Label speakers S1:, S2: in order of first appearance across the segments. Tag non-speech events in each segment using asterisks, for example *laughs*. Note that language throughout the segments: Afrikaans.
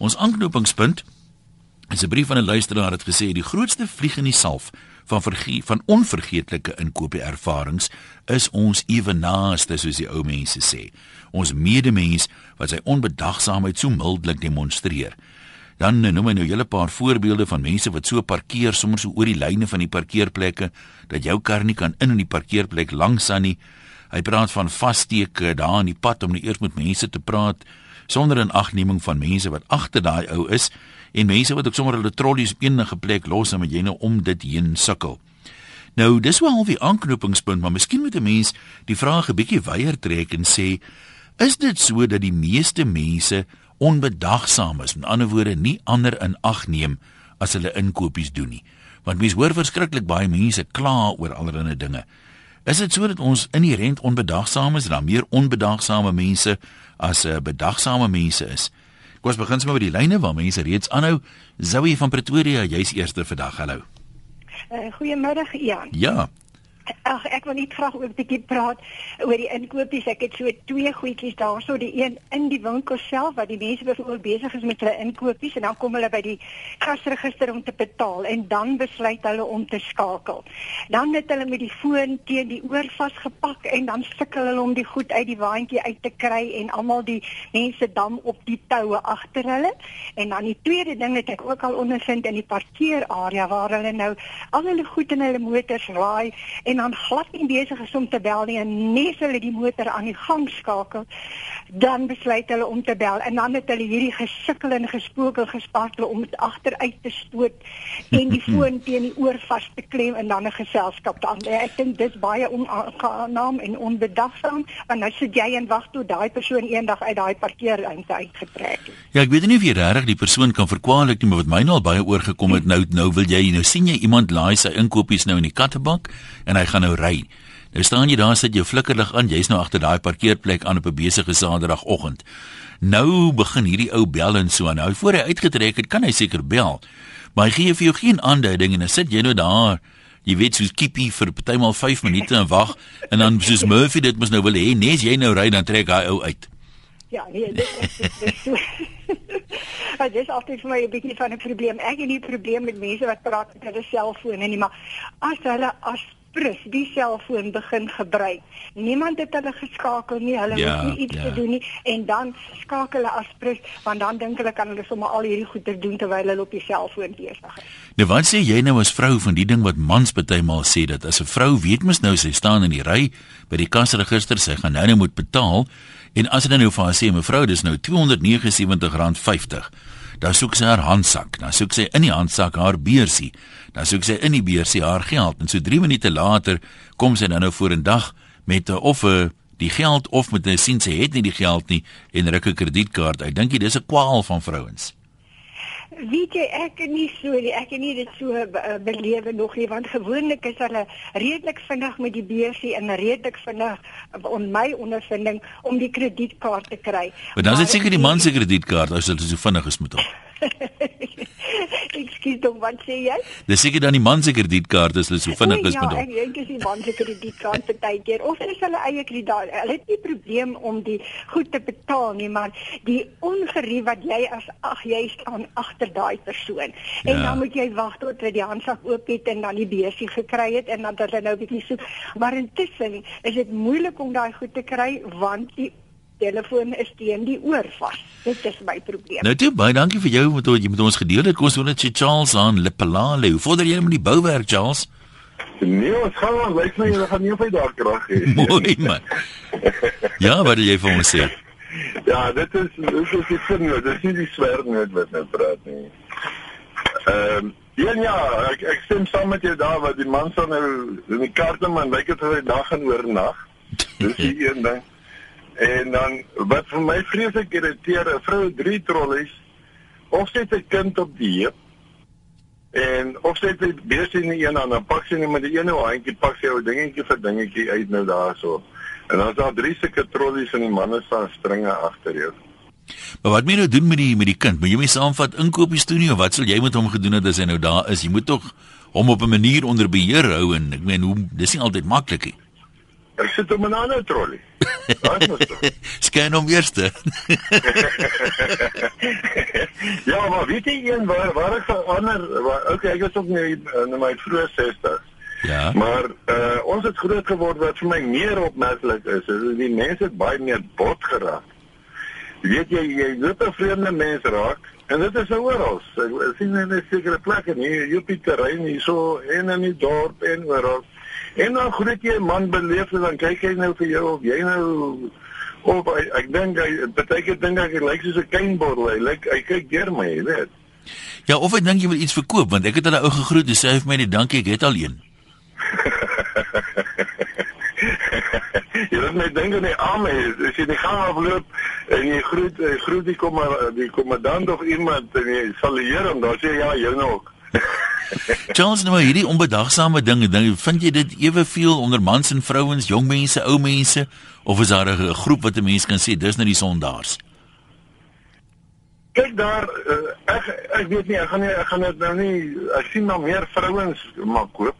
S1: Ons aanknopingspunt is 'n brief van 'n luisteraar wat gesê het die grootste vlieg in die salf van vergie van onvergeetlike inkopie ervarings is ons ewenaaste soos die ou mense sê. Ons medemens wat sy onbedagsaamheid so mildelik demonstreer. Dan noem hy nou 'n hele paar voorbeelde van mense wat so parkeer sommer so oor die lyne van die parkeerplekke dat jou kar nie kan in in die parkeerplek langs aan nie. Hy praat van vassteke daar in die pad om nie eers met mense te praat sonder 'n agneming van mense wat agter daai ou is en mense wat ook sommer hulle trollies op enige plek los en met jy nou om dit heen sukkel. Nou, dis wel die aanknopingspunt, maar miskien moet 'n mens die vraag 'n bietjie wyeer trek en sê, is dit so dat die meeste mense onbedagsaam is, met ander woorde nie ander in ag neem as hulle inkopies doen nie? Want mense hoor verskriklik baie mense kla oor allerlei dinge. Is dit so dat ons inherënt onbedagsaam is, dan meer onbedagsame mense as 'n uh, bedagsame mense is? Kom ons begin sommer met die lyne waar mense reeds aanhou. Zoe van Pretoria, jy's eerste vandag. Hallo.
S2: Uh, Goeiemiddag, Ian.
S1: Ja.
S2: Ag ek wil net graag ook 'n bietjie praat oor die inkopies. Ek het so twee goedjies daarso, die een in die winkel self wat die mense byvoorbeeld besig is met hulle inkopies en dan kom hulle by die kasregister om te betaal en dan besluit hulle om te skakel. Dan het hulle met die foon teen die oor vasgepak en dan sukkel hulle om die goed uit die waandjie uit te kry en almal die mense dam op die toue agter hulle. En dan die tweede ding wat ek ook al ondervind in die parkeerarea waar hulle nou al hulle goed in hulle motors raai en dan glad nie besig is om te bel nie en nes hulle die motor aan die gang skakel dan besluit hulle om te bel en dan het hulle hierdie gesukkel en gespookel gespartel om dit agteruit te stoot en die *laughs* foon teen die oor vas te klem en dan 'n geselskap te aan. Ek dink dis baie onaangenaam en onbedagsaam want nou sit jy en wag tot daai persoon eendag uit daai parkeerruimte uitgetrek het.
S1: Ja, ek weet nie of jy regtig die persoon kan verkwalik nie, maar wat my nou al baie oorgekom het nou nou wil jy nou sien jy iemand laai sy inkopies nou in die kattebak en hy gaan nou ry. Nou staan jy daar sit jou flikkerlig aan, jy's nou agter daai parkeerplek aan op 'n besige Saterdagoggend. Nou begin hierdie ou bel en so nou voor hy uitgetrek het, kan hy seker bel. Maar hy gee vir jou geen aanduiding en dan sit jy nou daar. Jy weet soos kippie vir partymal 5 minute en wag en dan soos Murphy dit mos nou wil hê, nes jy nou ry dan trek hy ou uit.
S2: Ja, nee, dit is so. *laughs* Maar dis altyd vir my 'n bietjie van 'n probleem. Ek het nie 'n probleem met mense wat praat met hulle selfone nie, maar as hulle as prins die selfoon begin gebruik. Niemand het hulle geskakel nie. Hulle ja, moet nie iets ja. te doen nie en dan skakel hulle as prins want dan dink hulle kan hulle sommer al hierdie goeie doen terwyl hulle op die selfoon besig is.
S1: Nou wat sê jy nou as vrou van die ding wat mans partymal sê dat as 'n vrou weet mos nou sy staan in die ry by die kasregister sy gaan nou nou moet betaal en as hulle nou vir haar sê mevrou dis nou R279.50 dan soek sy haar handsak, dan soek sy in die handsak haar beursie, dan soek sy in die beursie haar geld en so 3 minute later kom sy dan nou voor 'n dag met 'n of 'n die geld of met 'n sien sy het nie die geld nie en ruk 'n kredietkaart. Ek dink dit is 'n kwaal van vrouens
S2: weet jy ek nie so nie ek het nie dit so uh, belewe nog nie want gewoonlik is hulle redelik vinnig met die beursie en redelik vinnig uh, on my ondervinding om die kredietkaart te kry.
S1: Maar dan is dit seker die man se kredietkaart as hulle so vinnig is met hom. *laughs*
S2: Ekskuus tog wat sê jy?
S1: Dis seker dan die man se kredietkaart as hulle so vinnig is met hom.
S2: Ja, ek dink dis die man se kredietkaart partykeer of is hulle eie krediet. Hulle het nie probleem om die goed te betaal nie, maar die ongerief wat jy as ag jy staan agter daai persoon. En ja. dan moet jy wag tot hy die handsak oop het en dan die beursie gekry het en dan dat hulle nou bietjie soek. Maar intussen is dit moeilik om daai goed te kry want die telefoon is teen die oor vas. Dit is my probleem.
S1: Nou toe baie dankie vir jou wat jy met ons gedeel het. Kom ons hoor net Charles aan Lepalale. Hoe vorder jy met die bouwerk Charles?
S3: Nee, ons gaan maar lyk my jy gaan nie op hy daar krag hê.
S1: Mooi man. Ja, wat jy vir ons sê.
S3: Ja, dit is dit is die sin, dit is nie die swer nood wat nou praat nie. Ehm um, Ja ja, ek ek stem saam met jou daar wat die man sou nou in die kaarte man lyk dit hy dag en oornag. Dis die *laughs* een ding. En dan wat vir my vreeslik irriteer, 'n vrou drie trollies of sy het 'n kind op die heup en of sy het besig in een aan 'n pak sy net met die ene handjie pak sy ou dingetjie vir dingetjie uit nou daarso. En dan is daar drie sulke trollies en die manne staan stringe agter jou.
S1: Maar wat moet jy nou doen met die met die kind? Moet jy hom saamvat inkopies toe nie of wat sal jy met hom gedoen het as hy nou daar is? Jy moet tog hom op 'n manier onder beheer hou en ek meen hoe dis nie altyd maklik nie.
S3: Ek sit in 'n ander trolley. *laughs*
S1: Skyn hom eerste. *laughs*
S3: ja, maar weet jy een waar waar ek verander, waar, okay, ek is ook nie in my vroeë 60s.
S1: Ja.
S3: Maar uh ons het groot geword wat vir my meer opmerklik is, is die mense het baie meer bot geraak. Weet jy jy loop 'n vreemde mens raak en dit is nou oral. Ek sien in 'n sekere plek in hier op die terrein hierso en in die dorp en oral. En dan groet jy 'n man beleef en dan kyk hy nou vir jou of jy nou of ek, ek dink hy baie keer dink ek hy lyk soos 'n kynbottel. Hy lyk hy kyk deur my, jy weet.
S1: Ja, of ek dink jy wil iets verkoop want ek het hulle ou gegroet en sê hy vir my net dankie, ek het al een. *laughs*
S3: jy moet net dink aan die arme, as jy die gang afloop en jy groet jy groet die kom die kommandant of iemand en jy salueer hom, dan sê ja, jy nou ook. *laughs*
S1: Charles, nou hierdie onbedagsame dinge, ding, vind jy dit eweveel onder mans en vrouens, jong mense, ou mense of is daar 'n groep wat 'n mens kan sê dis nou die sondaars?
S3: Kyk daar, uh, ek ek weet nie, ek gaan nie ek gaan dit nou nie ek sien maar meer vrouens maar koop.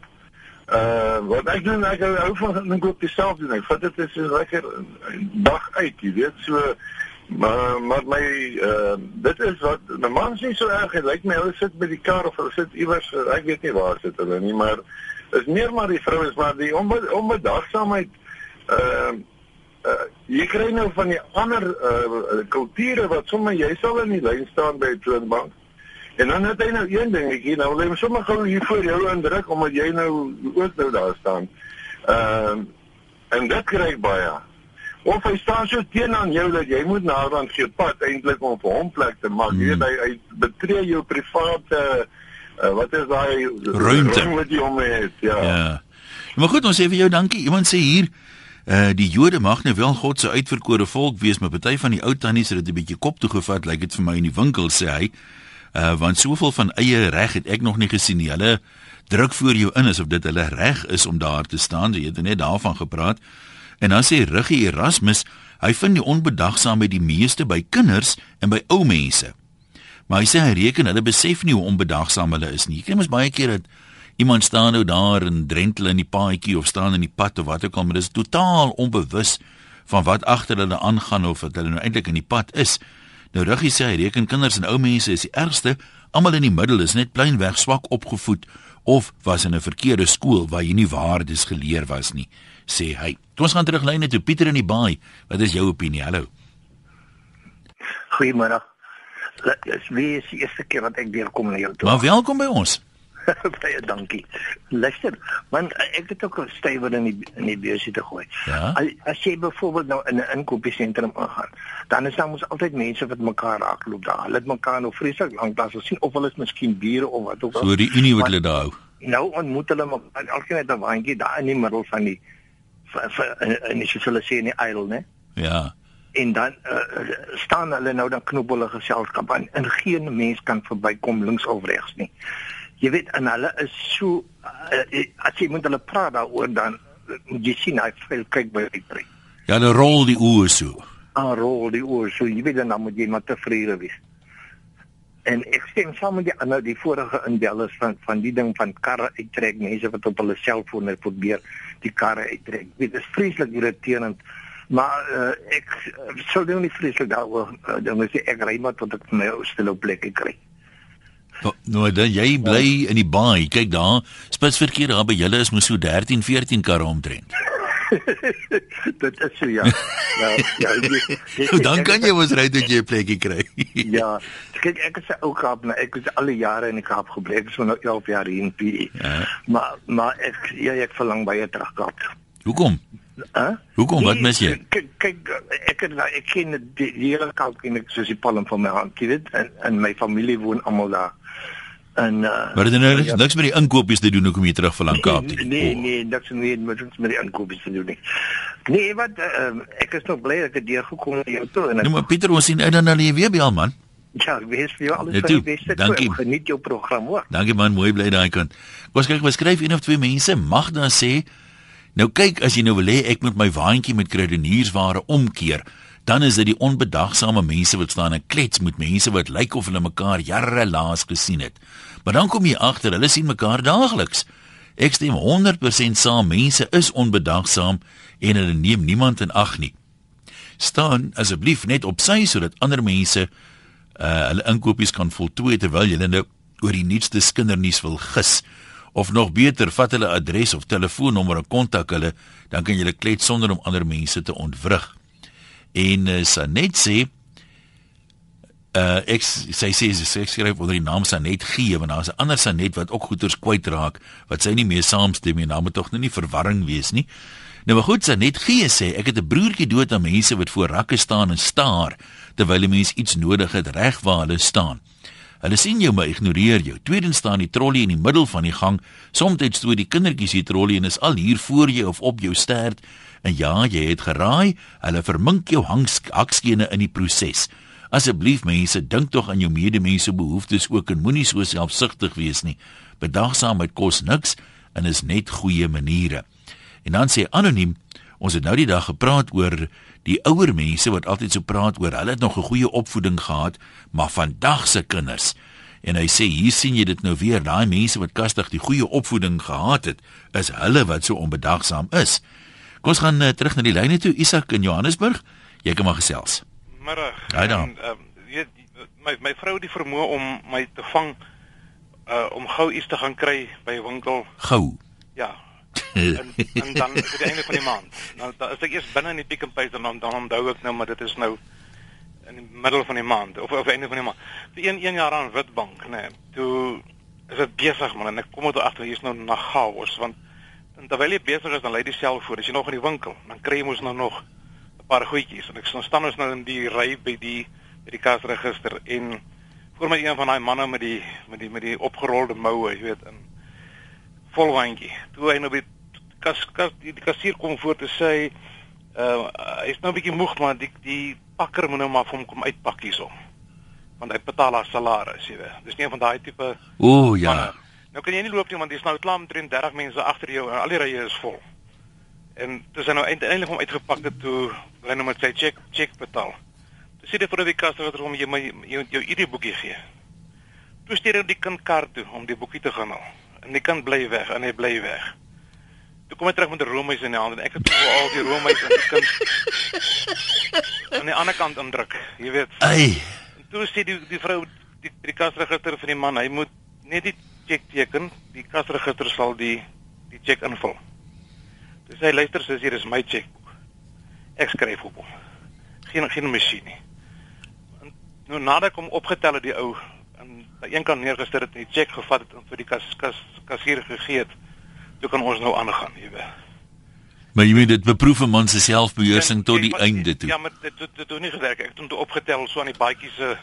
S3: Uh wat ek doen ek hou van ek koop dieself doen. Ek vat dit is lekker dag uit, jy weet, so maar maar my uh dit is wat my man sê so erg, hy lyk my hulle sit by die kar of hulle sit iewers, ek weet nie waar sit hulle nie, maar is meer maar die vrouens maar die onbe, onbedagsaamheid uh uh jy kry nou van die ander uh kulture wat sommer jy sal in die lyn staan by 'n toonbank En dan het hy nou een dingetjie, nou wil hy sommer gou hier voor jou indruk omdat jy nou ook nou daar staan. Ehm uh, en dit kry baie. Of hy staan so teen aan jou dat jy moet naderhand gee pad eintlik om vir hom plek te maak. Hmm. Jy weet hy hy betree jou private uh, wat is daai
S1: ruimte
S3: wat jy hom het. Ja.
S1: Ja. Maar goed, ons sê vir jou dankie. Iemand sê hier Uh die Jode mag nou wel God se uitverkore volk wees, maar party van die ou tannies het dit 'n bietjie kop toe gevat, lyk like dit vir my in die winkel sê hy. Uh want soveel van eie reg het ek nog nie gesien nie. Hulle druk voor jou in asof dit hulle reg is om daar te staan. Jy het net daarvan gepraat. En dan sê Ruggie Erasmus, hy vind die onbedagsaamheid die meeste by kinders en by ou mense. Maar hy sê hy reken hulle besef nie hoe onbedagsaam hulle is nie. Jy kry mos baie keer dat iemand staan nou daar en drentel in die paadjie of staan in die pad of wat ook al, maar dis totaal onbewus van wat agter hulle aangaan of wat hulle nou eintlik in die pad is. Nou Ruggie sê hy reken kinders en ou mense is die ergste, almal in die middel is net plainweg swak opgevoed of was in 'n verkeerde skool waar jy nie waardes geleer was nie, sê hy. Toe ons gaan teruglyne toe Pieter in die baai. Wat is jou opinie? Hallo.
S4: Goeiemôre. Dit is weer die eerste keer wat ek weer kom na jou toe.
S1: Maar welkom by ons. *laughs*
S4: Baie dankie. Luister, man, ek het ook 'n stywer in die in die beursie te gooi.
S1: Ja.
S4: As, as jy byvoorbeeld nou in 'n inkopiesentrum gaan, dan is daar mos altyd mense wat mekaar raakloop daar. Hulle het mekaar nou vreeslik lank daar gesien of hulle is miskien bure of wat ook al.
S1: So die unie wat hulle daar hou.
S4: Nou ontmoet hulle mekaar elkeen het 'n waantjie daar in die middel van die en dis hulle sê in die aisle, né?
S1: Ja.
S4: En dan uh, staan hulle nou dan knoop hulle geselskap aan en geen mens kan verbykom links of regs nie jy weet en hulle is so uh, as jy moet hulle praat daaroor dan moet jy sien hy veel kyk by die drie.
S1: Ja, hulle rol die oë so.
S4: Ah, rol die oë so. Jy weet dan moet jy maar tevrede wees. En ek stem saam met die ander die vorige inbellers van van die ding van karre uittrek mense wat op hulle selfone probeer die karre uittrek. Dit is vreeslik irriterend. Maar uh, ek sou doen nie vreeslik daaroor uh, dan moet ek ry maar tot ek my stil op plek kry.
S1: Nou dan jy bly in die baai. Kyk daar, spitsverkeer daar by julle is mos so 13, 14 karre omtrent. *laughs*
S4: dit is so ja. Ja, ja. Jy,
S1: jy, nou, dan kan jy mos ry dat jy 'n plekkie kry. *laughs*
S4: ja. Kyk ek is ou Kaap, nou, ek was al die jare in die Kaap gebly. Ek is nou 11 jaar hier in PE. Ja. Maar maar ek ja, ek verlang baie terug Kaap.
S1: Hoekom?
S4: Hæ? Huh?
S1: Hoekom? Wat mis jy?
S4: Kyk kyk ek het ek ken die, die hele Kaap ken ek soos die palm van my hand, jy weet, en en my familie woon almal daar. En uh
S1: Maar dit nou niks, ja, niks met die inkopies te doen hoekom jy terug vir Lang Kaap
S4: toe. Nee, oh. nee, niks nie met ons met die inkopies te doen nie. Nee, wat uh, ek is nog bly ek het deur gekom na jou toe en
S1: ek Nee, maar Pieter, ons sien uit dan hulle weer by al man.
S4: Ja, wees vir jou alles van die beste.
S1: Dankie.
S4: Toe. Geniet jou program hoor.
S1: Dankie man, mooi bly daai kant. Kom kyk, wat skryf een of twee mense mag dan sê Nou kyk as jy nou wil hê ek moet my waantjie met kredeniersware omkeer dan is dit die onbedagsame mense wat staan en klets met mense wat lyk of hulle mekaar jare laas gesien het. Maar dan kom jy agter, hulle sien mekaar daagliks. Ek stem 100% saam. Mense is onbedagsaam en hulle neem niemand in ag nie. Staan asseblief net op sy sodat ander mense uh hulle inkopies kan voltooi terwyl jy nou oor die nuutste kindernuus wil gis of nog beter vat hulle adres of telefoonnommer en kontak hulle dan kan jy klets sonder om ander mense te ontwrig. En uh, Sanet sê uh ek sy sê sy, sy skryf onder die naam Sanet G want daar's 'n ander Sanet wat ook goeters kwyt raak wat sy nie meer saamstem nie. Nou moet tog nou nie verwarring wees nie. Nou maar goed, Sanet G sê ek het 'n broertjie dood aan mense wat voor rakke staan en staar terwyl 'n mens iets nodig het reg waar hulle staan. Hulle sien jou maar ignoreer jou. Tweedens staan die trollie in die middel van die gang. Soms stoot die kindertjies die trollie en is al hier voor jou of op jou stert. En ja, jy het geraai, hulle vermink jou hakskene in die proses. Asseblief mense, dink tog aan jou medemense behoeftes ook en moenie so selfsugtig wees nie. Bedagsaamheid kos niks en is net goeie maniere. En dan sê anoniem, ons het nou die dag gepraat oor die ouer mense wat altyd so praat oor hulle het nog 'n goeie opvoeding gehad, maar vandag se kinders En hy sê hier sien jy dit nou weer, daai mense wat kastig die goeie opvoeding gehad het, is hulle wat so onbedagsaam is. Kom ons gaan uh, terug na die lyne toe, Isak in Johannesburg. Jy kan maar gesels
S5: middag.
S1: Hy dan.
S5: Ehm weet my my vrou het die vermoë om my te vang uh om gou iets te gaan kry by 'n winkel.
S1: Gou.
S5: Ja. en, en dan vir die einde van die maand. Nou as ek eers binne in die Pick n Pay dan dan onthou ek nou maar dit is nou in die middel van die maand of of einde van die maand. Vir een een jaar aan Witbank, nê. Nee, toe is dit besig man en ek kom uit agter hier's nou na chaos want en terwyl jy besig is dan lê die selfoon, as jy nog in die winkel, dan kry jy mos nou nog paar goedjies en ek staan ons nou in die ry by die by die kasregister en voor my een van daai manne met die met die met die opgerolde moue, jy weet, in vol wandjie. Toe hy nou by kas kas die, die kassier kom voor te sê uh hy's nou 'n bietjie moeg maar die die pakker moet nou maar vir hom kom uitpak hierso. Want hy betaal haar salaris, jy weet. Dis nie van daai tipe
S1: Ooh ja. Manne.
S5: Nou kan jy nie loop nie want dis nou klaar met 30 mense agter jou en al die rye is vol. En dis nou eintlik hom uitgepak het toe hy nou met sy check check betaal. Toe sê hy vir die kas wat hom jy my jou, jou ID boekie gee. Toe stuur hy die kind kaart toe om die boekie te gaan haal. En die kind bly weg en hy bly weg. Toe kom hy terug met 'n roomhuis in die hand en ek het toe al die roomhuis aan die kind aan die ander kant indruk, jy weet.
S1: Ai.
S5: En toe sê die die vrou die die kasregister vir die man, hy moet net die check teken, die kasregister sal die die check invul. Dis hy luister sê hier is my chequeboek. Ek skryf op hom. Geen geen masjien nie. En nou nadat ek hom opgetel het die ou aan die een kant neergesit het en die cheque gevat het en vir die kas kas kassier gegee het, toe kan ons nou aangaan, jy weet.
S1: Maar jy weet dit beproef 'n man se selfbeheersing tot die einde toe.
S5: Ja, maar dit dit het nie gewerk. Ek het hom toe opgetel so aan die baadjies se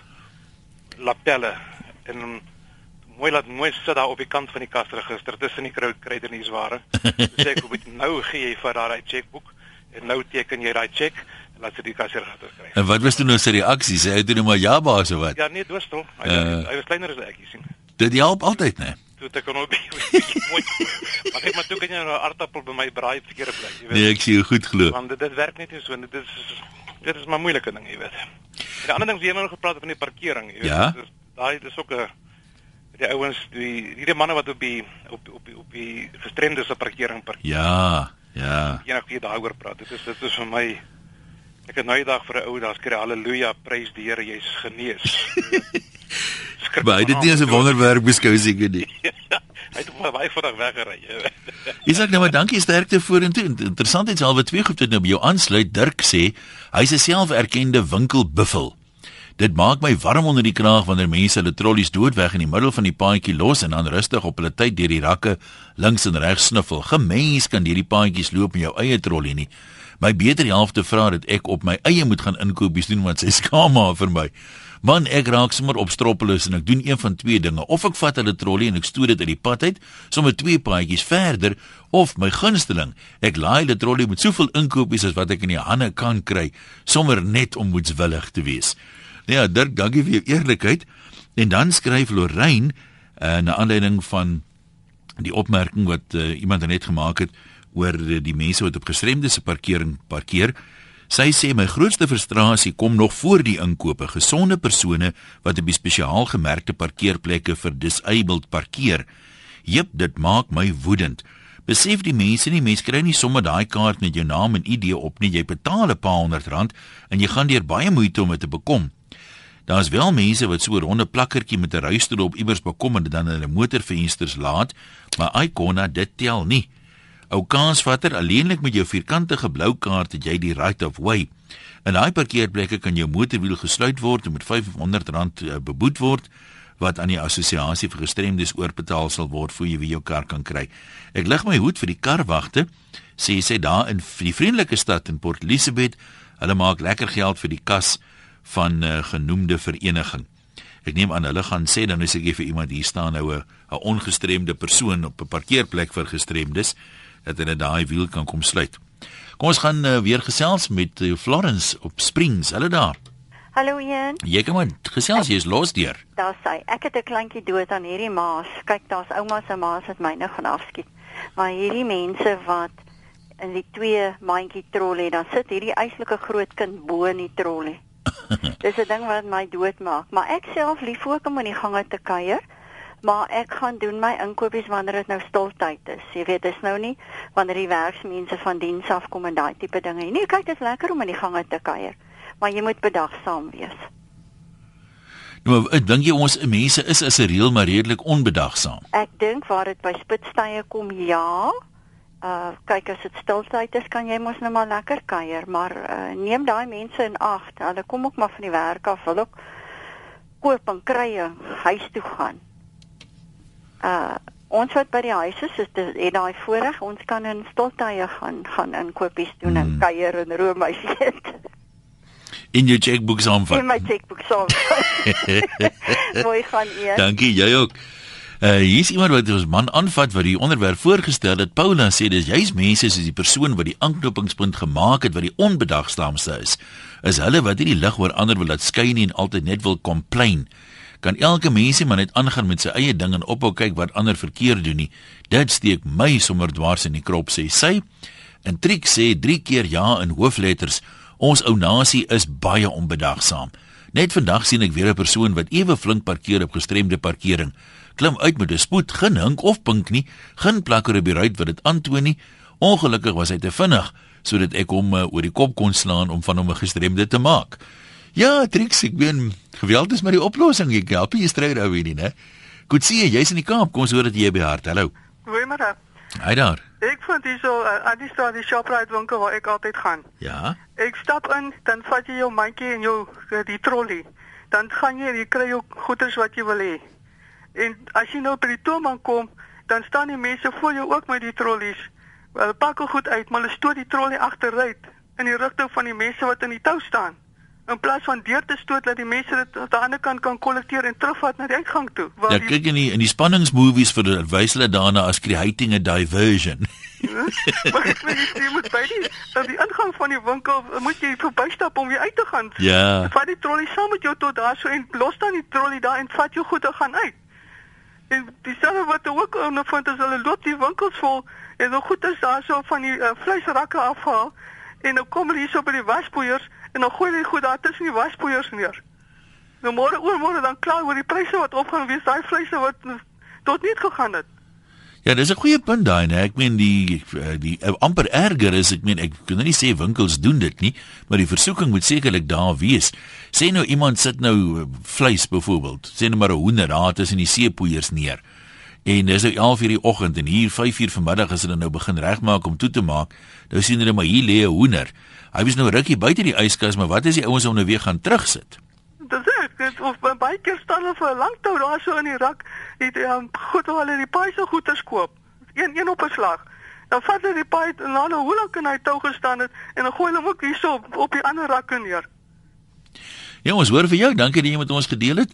S5: lapelle en mooi laat mooi sit daar op die kant van die kasregister tussen die kruideniersware. *laughs* sê ek moet nou gee jy vir daai chequeboek en nou teken jy daai cheque en laat sy die kasregister kry.
S1: En wat was toe nou sy reaksie? Sy het toe maar ja baas of wat?
S5: Ja nee, doorstel. Hy, uh, hy was kleiner as ek sien.
S1: Dit help altyd, né?
S5: Toe ek kon op *laughs* mooi. Maar ek maar toe kan jy nou 'n aardappel by my braai verkeerde bly, jy weet.
S1: Nee, ek sien jou goed glo.
S5: Want dit, dit werk net nie so, dit is dit is maar moeilike ding, jy weet. En die ander ding wat jy nou gepraat het van die parkering, jy weet.
S1: Ja?
S5: Daai dis ook 'n die ouens die hierdie manne wat op die op op die, op die gestremde se parkering parkeer.
S1: Ja, ja.
S5: Eendag wie daaroor praat. Dit is dit is vir my ek het nou eendag vir 'n ou daar skree haleluja, prys die Here, jy's genees. *laughs*
S1: Maar dit is 'n wonderwerk beskou seker nie. *laughs*
S5: hy het maar baie vinnig weggery.
S1: Isak nou maar dankie sterkte vorentoe. Interessant iets alweer twee goed wat nou by jou aansluit. Dirk sê hy's 'n selferkende winkelbuffel. Dit maak my warm onder die kraag wanneer mense hulle trollies doodweg in die middel van die paadjie los en dan rustig op hulle tyd deur die rakke links en regs sniffel. Gemens kan hierdie paadjies loop in jou eie trollie nie. My beter helfte vra dat ek op my eie moet gaan inkopies doen want sy skaam maar vir my. Man, ek raak sommer op stroppeloos en ek doen een van twee dinge. Of ek vat hulle trollie en ek stoot dit uit die pad uit, sommer twee paadjies verder, of my gunsteling, ek laai hulle trollie met soveel inkopies as wat ek in die hande kan kry, sommer net om moetswillig te wees. Ja, Dirk, dankie vir jou eerlikheid. En dan skryf Lorraine uh, na aanleiding van die opmerking wat uh, iemand net gemaak het oor die mense wat op gestremde se parkering parkeer. Sy sê my grootste frustrasie kom nog voor die inkope. Gesonde persone wat op die spesiaal gemerkte parkeerplekke vir disabled parkeer. Jep, dit maak my woedend. Besef die mense nie, mense kry nie sommer daai kaart met jou naam en ID op nie. Jy betaal 'n paar honderd rand en jy gaan deur baie moeite om dit te bekom. Daar's wel mense wat so 'n ronde plakkertjie met 'n ruisstoel op iewers bekom en dit dan hulle motorvensters laat, maar Icona dit tel nie. Ou kansvatter alleenlik met jou vierkantige blou kaart het jy die right of way. In daai parkeerplekke kan jou motorwiel gesluit word en met R500 eh, beboet word wat aan die assosiasie vir gestremdes oorbetaal sal word voor jy weer jou kar kan kry. Ek lig my hoed vir die karwagte, sê sy daar in die vriendelike stad in Port Elizabeth. Hulle maak lekker geld vir die kas van uh, genoemde vereniging. Ek neem aan hulle gaan sê dan as ek vir iemand hier staan nou 'n 'n ongestremde persoon op 'n parkeerplek vir gestremdes dat hulle daai wiel kan kom sluit. Kom ons gaan uh, weer gesels met uh, Florence op Springs. Hulle daar.
S6: Hallo Ian.
S1: Jy kom maar gesels jy is los deur.
S6: Daar sê ek het 'n kleintjie dood aan hierdie maas. Kyk, daar's ouma se maas wat myne gaan afskiet. Maar hierdie mense wat in die twee mandjie trolley, dan sit hierdie eislike groot kind bo in die trolley. *laughs* Dis 'n ding wat my dood maak. Maar ek self lief ook om in die gange te kuier. Maar ek gaan doen my inkopies wanneer dit nou stiltyd is. Jy weet, dis nou nie wanneer die werksmense van diens af kom en daai tipe dinge nie. Nee, kyk, dit is lekker om in die gange te kuier maar jy moet bedagsaam wees.
S1: Nou, ek dink jy ons mense is as 'n reël maar redelik onbedagsaam.
S6: Ek dink waar dit by spitstye kom, ja. Uh kyk as dit stiltyd is, kan jy mos net maar lekker kuier, maar uh, neem daai mense in ag. Hulle kom ook maar van die werk af, wil ook koop en kry huis toe gaan. Uh ons wat by die huis is, is dit het daai voorreg, ons kan in stiltye gaan gaan inkopies doen hmm. en kuier en roomys eet
S1: in jou chequeboek saamvat.
S6: In my chequeboek saamvat. *laughs* *laughs* Mooi gaan eers.
S1: Dankie, jy ook. Uh hier's iemand wat ons man aanvat wat die onderwerp voorgestel het. Paula sê dis juis mense soos die persoon wat die aanknopingspunt gemaak het wat die onbedagsaamste is. Is hulle wat hierdie lig oor ander wil laat skyn en altyd net wil complain. Kan elke mensie maar net aangaan met sy eie ding en ophou kyk wat ander verkeerd doen nie. Dit steek my sommer dwars in die krop sê sy. En Trick sê 3 keer ja in hoofletters Ons ou nasie is baie onbedagsaam. Net vandag sien ek weer 'n persoon wat ewe flink parkeer op gestremde parkering. Klim uit met 'n spoed, geen hink of pink nie, geen plakker op die ruit wat dit aantoon nie. Ongelukkig was hy te vinnig sodat ek hom uh, oor die kop kon slaan om van hom 'n gestremde te maak. Ja, Trix, ek weet geweld is maar die oplossing. Ek help jy stry daar weer nie, né? Goed sien jy, jy's in die Kaap. Kom ons hoor dat jy by hart. Hallo.
S7: Goeiemôre.
S1: Hy daar.
S7: Ek vind hier so uh, aan die straat die Shoprite winkel waar ek altyd gaan.
S1: Ja.
S7: Ek stap in, dan vat jy jou mandjie en jou uh, die trolley. Dan gaan jy, jy kry jou goederes wat jy wil hê. En as jy nou by die toonbank kom, dan staan die mense voor jou ook met die trollies. Hulle pak goed uit, maar hulle stoot die trolley agteruit in die rigting van die mense wat in die tou staan in plaas van deur te stoot dat die mense dit aan die ander kant kan kollekteer en terugvat na die uitgang toe.
S1: Waar ja, kyk in die in die spanningsmovies vir wys hulle daarna as creating a diversion.
S7: Ja, maar ek weet jy moet by die aan die ingang van die winkel moet jy verbystap om weer uit te gaan.
S1: Ja.
S7: Vat die trolley saam met jou tot daar so en los dan die trolley daar en vat jou goede gaan uit. En dieselfde wat ook ondervind as hulle loop die winkels vol en nog goed is daar so van die uh, vleisrakke afhaal en dan kom hulle hier so by die waspoeiers en dan gooi hulle goed daar tussen die waspoeiers neer. Nou môre oor môre dan klaar oor die pryse wat opgaan wees daai vleise wat tot niet gegaan het.
S1: Ja, dis 'n goeie punt daai, nee. Ek meen die die, die uh, amper erger is ek meen ek kan nou nie sê winkels doen dit nie, maar die versoeking moet sekerlik daar wees. Sê nou iemand sit nou uh, vleis byvoorbeeld, sê nou maar 'n hoender daar tussen die seepoeiers neer. En dis nou 11:00 die oggend en hier 5:00 vanmiddag as hulle nou begin regmaak om toe te maak, nou sien hulle maar hier lê 'n hoender. Hy was nou rukkie buite die yskas, maar wat is die ouens om nou weer gaan terugsit?
S7: Dit of baie keer staan hulle vir 'n lang tou daar so in die rak, het um, goed hoe hulle die paai se goeder koop. Een een op 'n slag. Dan vat hulle die paai en dan hoe lank kan hy tou gestaan het en dan gooi hulle hom ook hierso op, op die ander rakke neer.
S1: Ja, ons hoor vir jou. Dankie dat jy met ons gedeel het.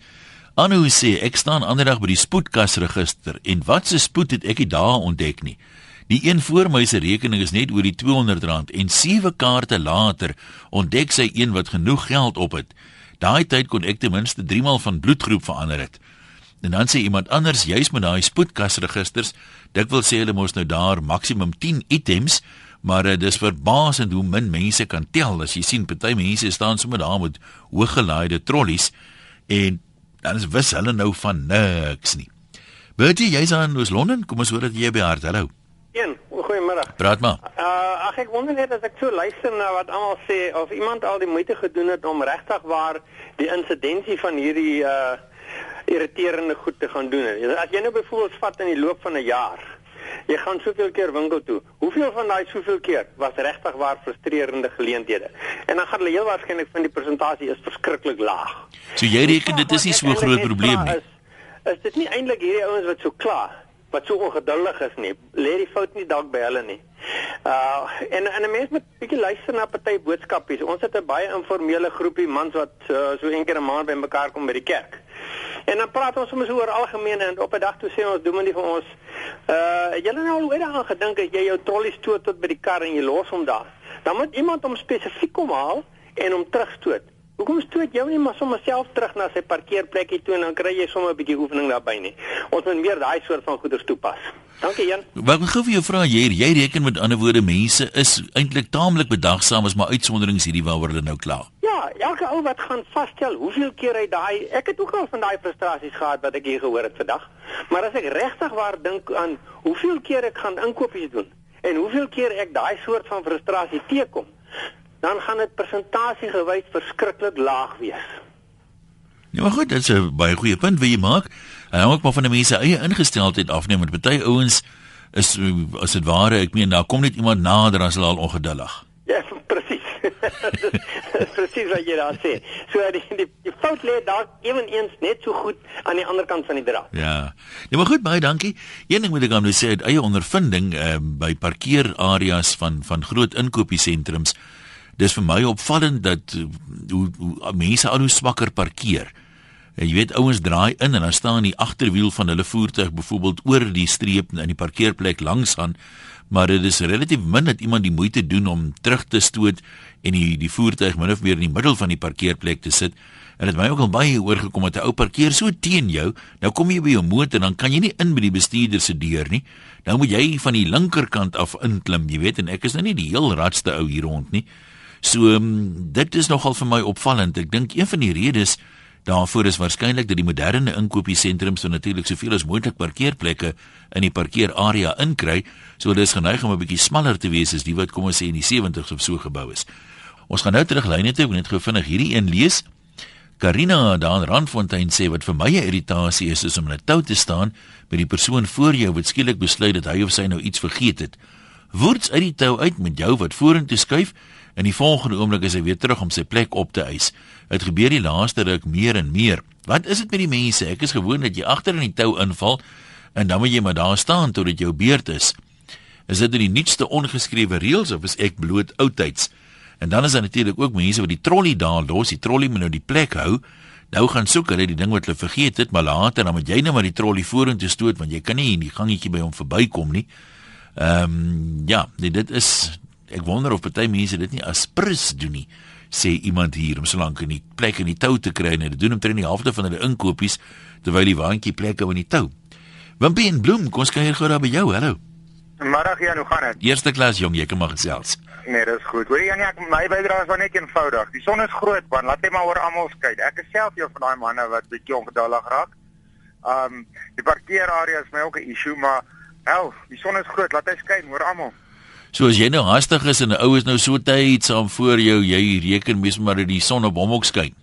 S1: Anu sê ek staan ander dag by die spoedkasregister en wat se spoed het ek daar ontdek nie. Die een voor my se rekening is net oor die R200 en sewe kaarte later ontdek sy een wat genoeg geld op het. Daai tyd kon ek ten minste 3 maal van bloedgroep verander het. En dan sê iemand anders juis met daai spoedkasregisters, dit wil sê hulle mos nou daar maksimum 10 items, maar uh, dis verbasend hoe min mense kan tel. As jy sien party mense staan sommer daar met hoëgelaaide trollies en dan is wis hulle nou van niks nie. Bertie, jy's aan Oos-London, kom ons hoor dat jy by hart. Hallo.
S8: 1 goeiemôre.
S1: Praat maar.
S8: Uh, ag ek wonder net as ek so luister na wat almal sê of iemand al die moeite gedoen het om regtig waar die insidensie van hierdie uh irriterende goed te gaan doen. As jy nou byvoorbeeld vat in die loop van 'n jaar, jy gaan soveel keer winkel toe. Hoeveel van daai soveel keer was regtig waar frustrerende geleenthede? En dan gaan hulle heel waarskynlik van die persentasie is verskriklik laag.
S1: So jy reken dit is nie so 'n groot probleem nie.
S8: Is, is dit nie eintlik hierdie ouens wat so kla wat so ongeduldig is nie? Lê die fout nie dalk by hulle nie. Uh en en 'n mens moet bietjie luister na party boodskapies. Ons het 'n baie informele groepie mans wat uh, so een keer 'n maand bymekaar kom by die kerk. En dan praat ons soms oor algemeen en op 'n dag toe sê ons nie vir ons uh julle nou al ooit daaraan gedink dat jy jou trolly stoot tot by die kar en jy los hom daar. Dan moet iemand hom spesifiek kom haal en hom terugstoot. Hoekom stoot jy nie maar sommer self terug na sy parkeerplekkie toe en dan kry jy sommer 'n bietjie oefening daarbey nie. Ons moet meer daai soort van goeders toepas. Dankie Jan.
S1: Wat ek gou vir jou vra jy jy reken met ander woorde mense is eintlik taamlik bedagsaam as maar uitsonderings hierdie waaroor hulle nou kla.
S8: Ja, elke ou wat gaan vasstel hoeveel keer hy daai ek het ook al van daai frustrasies gehad wat ek hier gehoor het vandag. Maar as ek regtig waar dink aan hoeveel keer ek gaan inkopies doen en hoeveel keer ek daai soort van frustrasie teekom, dan gaan dit persentasie gewys verskriklik laag wees.
S1: Ja, maar goed, dit is 'n baie goeie punt wat jy maak. En hang ook maar van die mense eie ingesteldheid af, nee, met baie ouens is as dit ware, ek meen daar kom net iemand nader as hulle al ongeduldig.
S8: Ja, presies. *laughs* presies wat jy daar sê. So die die, die fout lê daar ewenigs net so goed aan die ander kant van die draad.
S1: Ja. Ja, maar goed, baie dankie. Een ding moet ek aan nou sê, uit eie ondervinding uh, by parkeerareas van van groot inkopiesentrums dis vir my opvallend dat uh, hoe, hoe mense al hoe swakker parkeer. En jy weet ouens draai in en dan staan die agterwiel van hulle voertuig byvoorbeeld oor die streep in die parkeerplek langs aan, maar dit is relatief min dat iemand die moeite doen om terug te stoot en die die voertuig min of meer in die middel van die parkeerplek te sit. En dit my ook al baie oorgekom dat 'n ou parkeer so teen jou, nou kom jy by jou motor dan kan jy nie in by die bestuurder se deur nie. Nou moet jy van die linkerkant af inklim, jy weet, en ek is nou nie die heel radste ou hier rond nie. So um, dit is nogal vir my opvallend. Ek dink een van die redes daarvoor is waarskynlik dat die moderne inkopiesentrums so natuurlik soveel as moontlik parkeerplekke in die parkeerarea inkry, so dit is geneig om 'n bietjie smaller te wees as die wat kom ons sê in die 70s of so gebou is. Ons gaan nou terug lyne toe, ek net gou vinnig hierdie een lees. Karina daar in Randfontein sê wat vir my 'n irritasie is is om net tou te staan by die persoon voor jou wat skielik besluit dat hy of sy nou iets vergeet het. Woords uit die tou uit met jou wat vorentoe skuif en die volgende oomblik is hy weer terug om sy plek op te eis. Dit gebeur die laaste ruk meer en meer. Wat is dit met die mense? Ek is gewoond dat jy agter in die tou inval en dan moet jy maar daar staan tot dit jou beurt is. Is dit die nuutste ongeskrewe reëls of is ek bloot oudtyds? En dan is daar natuurlik ook mense wat die trolly daar los, die trolly moet nou die plek hou. Nou gaan soek hulle die ding wat hulle vergeet het, maar later dan moet jy nou maar die trolly vorentoe stoot want jy kan nie in die gangetjie by hom verbykom nie. Ehm um, ja, nee, dit is ek wonder of party mense dit nie as prins doen nie sê iemand hier om so lank in die plek in die tou te kry en dit doen omtrent die helfte van hulle inkopies terwyl die waantjie plek hou in die tou. Wimpie en Bloem, kom ons kuier gou daar by jou. Hallo.
S9: Middag Jan, hoe gaan dit?
S1: Eerste klas jong, jy kan maar gesels.
S9: Nee, dis goed. Hoor Jan, ek my bydrae is maar net eenvoudig. Die son is groot, man. Laat net maar oor almal skyn. Ek is self een van daai manne wat bietjie ongeduldig raak. Um die parkeerarea is my ook 'n issue, maar hel, die son is groot. Laat hy skyn oor almal.
S1: So as jy nou hastig is en 'n ou is nou so tyd saam voor jou, jy reken mes maar dat die son op hom ook skyn.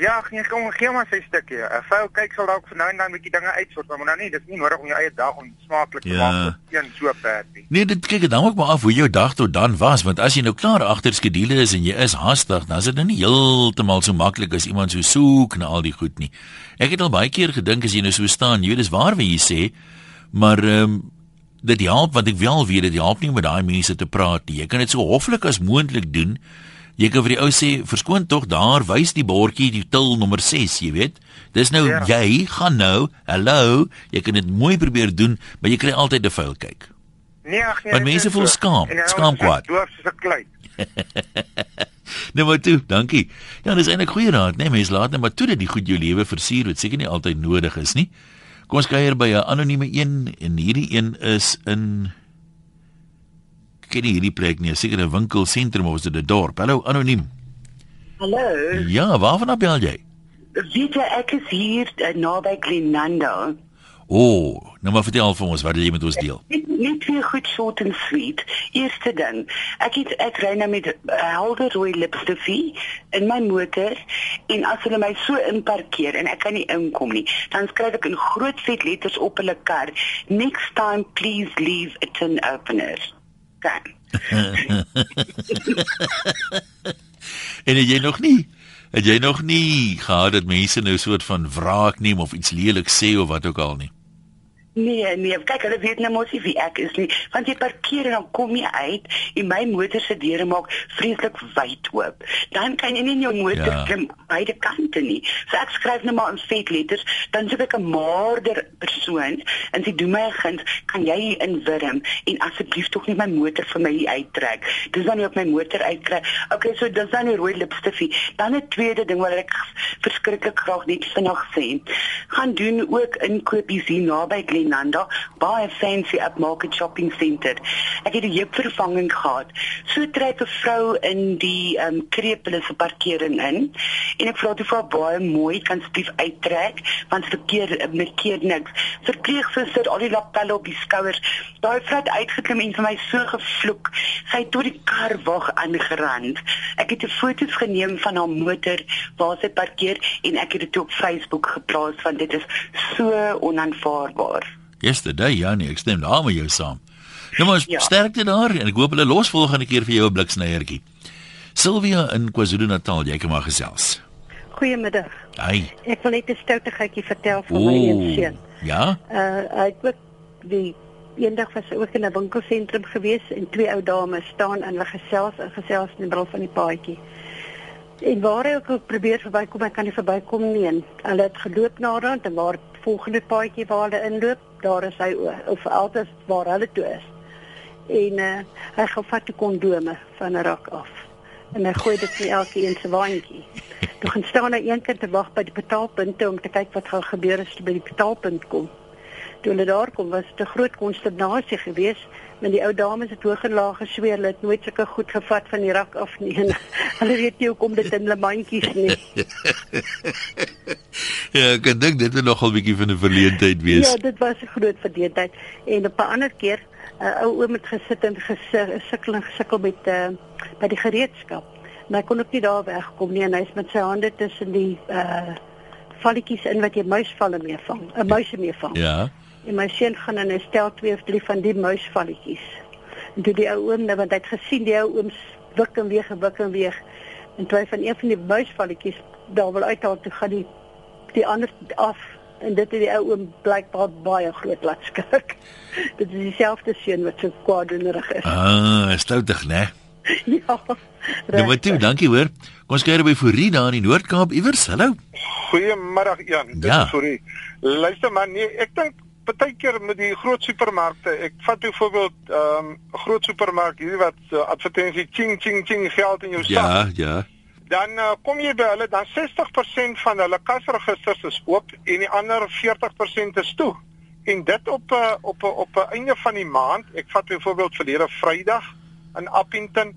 S9: Ja, nee, kom gee maar sy stukkie. 'n Vrou kyk sal dalk vir nou en dan 'n bietjie dinge uitsort, maar nou nie, dis nie nodig om jou eie dag onsmaaklik te
S1: Ja.
S9: maak vir een so perd nie.
S1: Nee, dit kyk dit dan ook maar af hoe jou dag tot dan was, want as jy nou klaar agter skedules is en jy is haastig, dan is dit nou nie heeltemal so maklik as iemand so soek na al die goed nie. Ek het al baie keer gedink as jy nou so staan, jy weet dis waar wat jy sê, maar ehm um, dit help want ek wel weet dit help nie om met daai mense te praat nie. Jy kan dit so hoflik as moontlik doen. Jy kan vir die ou sê, "Verskoon tog, daar wys die bordjie die til nommer 6, jy weet. Dis nou
S9: Ja.
S1: jy gaan nou, hallo, jy kan dit mooi probeer doen, maar jy kry altyd 'n vuil kyk.
S9: Nee, ag nee.
S1: Want mense voel
S9: so.
S1: skaam, skaam kwaad.
S9: Doof soos 'n klei. *laughs*
S1: Nou maar toe, dankie. Ja, dis eintlik goeie raad, né? Nee, mense laat net maar toe dat die goed jou lewe versier wat seker nie altyd nodig is nie. Kom ons kuier by 'n anonieme een en hierdie een is in ken nie hierdie plek nie, seker 'n winkelsentrum of is dit 'n dorp. Hallo anoniem.
S10: Hallo.
S1: Ja, waarvan bel jy?
S10: Weet jy ek is hier uh, naby Glenanda.
S1: O, oh, nou maar vertel vir ons wat jy met ons deel.
S10: Net net weer goed short and sweet. Eerste ding, ek het ek ry nou met 'n uh, helder rooi lipstifie in my motor en as hulle my so inparkeer en ek kan nie inkom nie, dan skryf ek in groot vet letters op hulle kar, next time please leave a tin opener. Dan. *laughs*
S1: en jy nog nie het jy nog nie gehad dat mense nou soort van wraak neem of iets lelik sê of wat ook al nie?
S10: Nee, nee, kyk, hulle weet nou mos nie wie ek is nie. Want jy parkeer en dan kom jy uit en my motor se deure maak vreeslik wyd oop. Dan kan jy nie in jou motor
S1: Ja.
S10: klim beide kante nie. So ek skryf net maar in vet letters, dan soek ek 'n maarder persoon en sê doen my 'n guns, kan jy hier inwurm en asseblief tog nie my motor vir my uittrek. Dis dan nie op my motor uitkry. Okay, so dis dan die rooi lipstifie. Dan 'n tweede ding wat ek verskriklik graag net vinnig sê. Gaan doen ook inkopies hier naby Glenanda, baie fancy upmarket shopping center. Ek het 'n heupvervanging gehad. So trek 'n vrou in die ehm um, krepeles se parkering in en ek vra toe vir haar baie mooi kan asseblief uittrek want verkeer merkeer niks. Verpleegsuster al die lapelle op die skouers. Daai vrou het uitgeklim en vir my so gevloek. Sy het tot die kar wag aangerand. Ek het 'n foto's geneem van haar motor waar sy parkeer en ek het dit op Facebook geplaas want dit is so onaanvaarbaar.
S1: Yesterday, ja nee, ek stem daar met jou saam. Nou maar
S10: Ja.
S1: sterkte daar en ek hoop hulle los volgende keer vir jou 'n bliksnyertjie. Sylvia in KwaZulu-Natal, jy kan maar gesels.
S11: Goeiemiddag.
S1: Hy.
S11: Ek wil net 'n stoutigheidjie vertel van my een seun.
S1: Ja?
S11: Uh hy het ook die eendag was ook in 'n winkelsentrum gewees en twee ou dames staan en hulle gesels en gesels in die middel van die paadjie. En waar hy ook al probeer verbykom, hy kan nie verbykom nie. En hulle het geloop na rond en waar volgende paadjie waar hulle inloop, daar is hy o- of altyd waar hulle toe is. En uh hy gaan vat die kondome van 'n rak af. En hy gooi dit in elkeen se waantjie. Toe gaan staan hy een keer te wag by die betaalpunte om te kyk wat gaan gebeur as hy by die betaalpunt kom. Toe hulle daar kom, was dit 'n groot konsternasie geweest, want die ou dames het hoog en laag gesweer, hulle het nooit sulke goed gevat van die rak af nie. *laughs* En hulle weet nie hoekom dit in hulle mandjies nie. *laughs*
S1: Ja, ek dink dit is nogal 'n bietjie van 'n verleentheid wees.
S11: Ja, dit was 'n groot verdeeldheid. En op 'n ander keer, 'n uh, ou oom het gesit en gesit, sukkel en gesukkel met uh, by die gereedskap. Maar hy kon ook nie daar wegkom nie en hy's met sy hande tussen die uh valletjies in wat jy muisvalle mee vang, 'n muise mee vang.
S1: Ja.
S11: En my seun gaan en hy stel twee of drie van die muisvalletjies. En toe die ou oom, nou, want hy het gesien die ou ooms wik en weeg en wik en weeg. En toe hy van een van die muisvalletjies daar wil uithaal, toe gaan die die ander af en dit het die ou oom blykbaar baie groot laat skrik. *laughs* dit is dieselfde seun wat so kwaaddoenerig is.
S1: Ah, stoutig, né? *laughs*
S11: ja.
S1: Nou maar toe, dankie hoor. Kom ons kuier by Fourie daar in die Noord-Kaap iewers. Hallo.
S12: Goeiemiddag Jan.
S1: Ja.
S12: sorry. Luister man, nee, ek dink partykeer met die groot supermarkte. Ek vat byvoorbeeld ehm, 'n um, groot supermark hier wat uh, advertensie ching ching ching geld in jou sak.
S1: Ja, ja.
S12: Dan uh, kom jy by hulle dan 60% van hulle kasregisters is oop en die ander 40% is toe. En dit op uh, op op 'n einde van die maand. Ek vat byvoorbeeld verlede Vrydag in Appington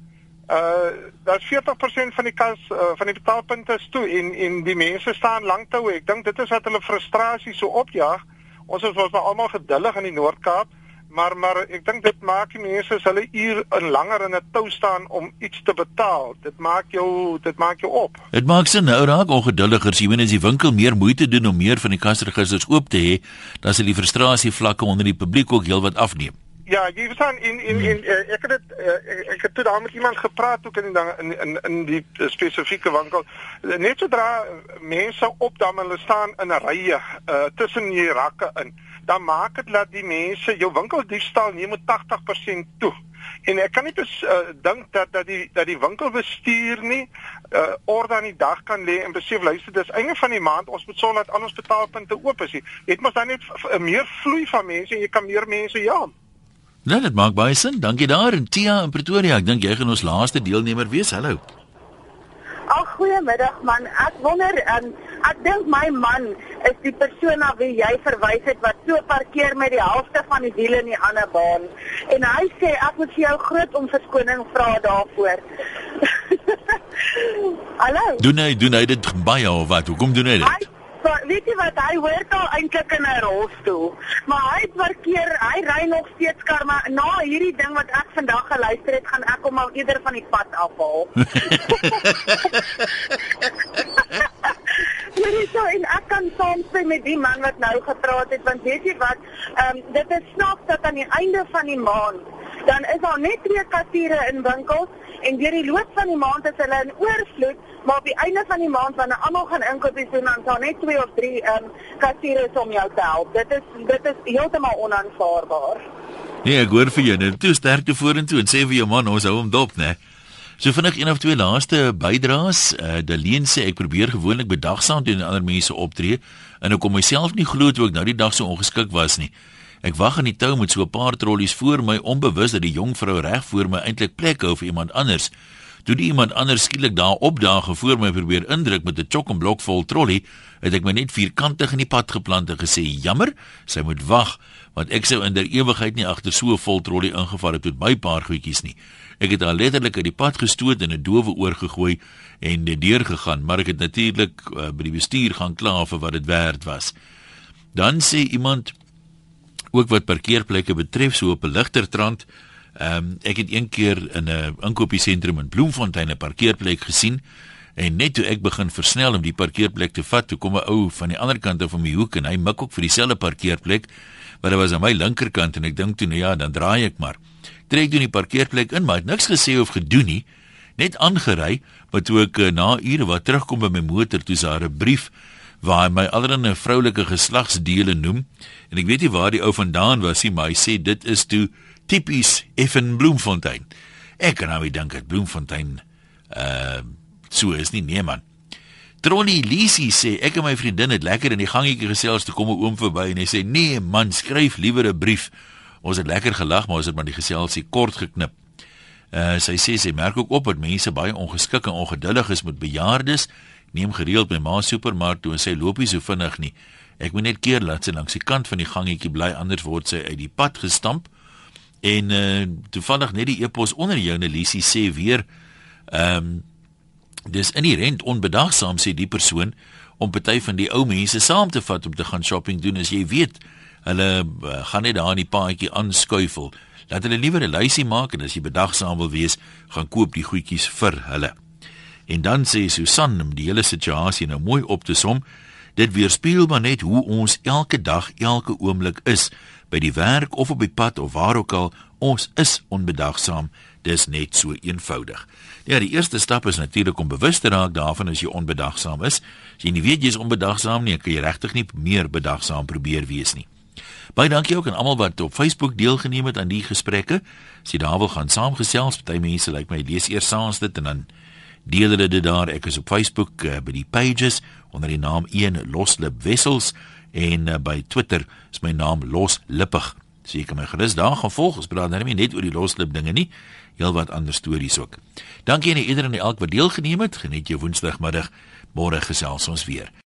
S12: uh daar's 40% van die kas uh, van die betaalpunte is toe en en die mense staan lank toe. Ek dink dit is wat hulle frustrasie so opjaag. Ons is ons nou almal geduldig in die Noord-Kaap, maar maar ek dink dit maak die mense as hulle uur in langer in 'n tou staan om iets te betaal. Dit maak jou dit maak jou op.
S1: Dit maak sin nou raak ongeduldiger. Jy weet as die winkel meer moeite doen om meer van die kasregisters oop te hê, dan sal die frustrasie vlakke onder die publiek ook heelwat afneem.
S12: Ja, jy verstaan in in in uh, ek het dit uh, ek, het toe daar met iemand gepraat ook in in in in die uh, spesifieke winkel. Net sodra mense opdam en hulle staan in 'n rye uh, tussen die rakke in, dan maak dit dat die mense jou winkeldiefstal neem met 80% toe. En ek kan nie bes, uh, dink dat dat die dat die winkelbestuur nie uh, orde aan die dag kan lê en besef luister dis einde van die maand ons moet sorg dat al ons betaalpunte oop is. Jy het mos dan net meer vloei van mense en jy kan meer mense ja.
S1: Nou, dit maak baie sin. Dankie daar in Tia in Pretoria. Ek dink jy gaan ons laaste deelnemer wees. Hallo.
S13: Ag goeiemiddag man. Ek wonder um, ek dink my man is die persoon na wie jy verwys het wat so parkeer met die helfte van die wiele in die ander baan. En hy sê ek moet vir jou groot om verskoning vra daarvoor. *laughs* Hallo.
S1: Doen hy doen hy dit baie of wat? Hoekom doen hy
S13: Hy
S1: dit?
S13: Maar weet jy wat, hy hoort al eintlik in 'n rolstoel. Maar hy parkeer, hy ry nog steeds kar, maar na hierdie ding wat ek vandag geluister het, gaan ek hom al eerder van die pad afhaal. *laughs* *laughs* Hierdie so en ek kan saamstem met die man wat nou gepraat het want weet jy wat, ehm um, dit is snaaks dat aan die einde van die maand dan is daar net twee kassiere in winkels en deur die loop van die maand is hulle in oorvloed, maar op die einde van die maand wanneer almal gaan inkopies doen dan staan net twee of drie ehm um, kassiere om jou te help. Dit is dit is heeltemal onaanvaarbaar.
S1: Nee, ek hoor vir jou. Nou toe sterkte vorentoe en sê vir jou man, ons hou hom dop, né? So vinnig een of twee laaste bydraes. Uh De Leen sê ek probeer gewoonlik bedagsaam teen ander mense optree en ek kom myself nie glo toe ek nou die dag so ongeskik was nie. Ek wag in die tou met so 'n paar trollies voor my onbewus dat die jong vrou reg voor my eintlik plek hou vir iemand anders. Toe die iemand anders skielik daar opdaag en voor my probeer indruk met 'n chokkenblok vol trollie, het ek my net vierkantig in die pad geplant en gesê: "Jammer, sy moet wag, want ek sou in der ewigheid nie agter so 'n vol trollie ingevaar het met my paar goedjies nie." Ek het haar letterlik uit die pad gestoot en 'n dowe oor gegooi en dit deur gegaan, maar ek het natuurlik uh, by die bestuur gaan kla vir wat dit werd was. Dan sê iemand ook wat parkeerplekke betref so op 'n ligter trant. Ehm um, ek het een keer in 'n inkopiesentrum in Bloemfontein 'n parkeerplek gesien en net toe ek begin versnel om die parkeerplek te vat, toe kom 'n ou van die ander kant af om die hoek en hy mik ook vir dieselfde parkeerplek, maar dit was aan my linkerkant en ek dink toe nou ja, dan draai ek maar. Trek toe die parkeerplek in, maar het niks gesê of gedoen nie. Net aangery, maar toe ek eh, na ure wat terugkom by my motor, toe is daar 'n brief waar hy my allerlei vroulike geslagsdele noem en ek weet nie waar die ou vandaan was nie maar hy sê dit is toe tipies Effen Bloemfontein. Ek kan nou dink dat Bloemfontein uh so is nie nee man. Tronnie Lisi sê ek en my vriendin het lekker in die gangetjie gesels toe kom 'n oom verby en hy sê nee man skryf liewer 'n brief. Ons het lekker gelag maar ons het maar die geselsie kort geknip. Uh sy sê sy merk ook op dat mense baie ongeskik en ongeduldig is met bejaardes neem gereeld my ma supermark toe en sy loop nie so vinnig nie. Ek moet net keer laat sy langs die kant van die gangetjie bly anders word sy uit die pad gestamp. En uh toevallig net die epos onder joune Lisie sê weer ehm um, dis inherent onbedagsaam sê die persoon om party van die ou mense saam te vat om te gaan shopping doen as jy weet hulle uh, gaan net daar in die paadjie aanskuifel. Laat hulle liewer 'n lysie maak en as jy bedagsaam wil wees, gaan koop die goedjies vir hulle. En dan sê Susan om die hele situasie nou mooi op te som, dit weerspieël maar net hoe ons elke dag, elke oomblik is, by die werk of op die pad of waar ook al, ons is onbedagsaam. Dis net so eenvoudig. Ja, die eerste stap is natuurlik om bewus te raak daarvan as jy onbedagsaam is. As jy nie weet jy is onbedagsaam nie, kan jy regtig nie meer bedagsaam probeer wees nie. Baie dankie ook aan almal wat op Facebook deelgeneem het aan die gesprekke. As jy daar wil gaan saamgesels, party mense lyk like my lees eers saans dit en dan deel hulle dit daar. Ek is op Facebook uh, by die pages onder die naam een loslip wessels en uh, by Twitter is my naam loslippig. So jy kan my gerus daar gaan volg. Ons praat nou nie net oor die loslip dinge nie, heelwat ander stories ook. Dankie aan iedereen en elk wat deelgeneem het. Geniet jou Woensdagmiddag. Môre gesels ons weer.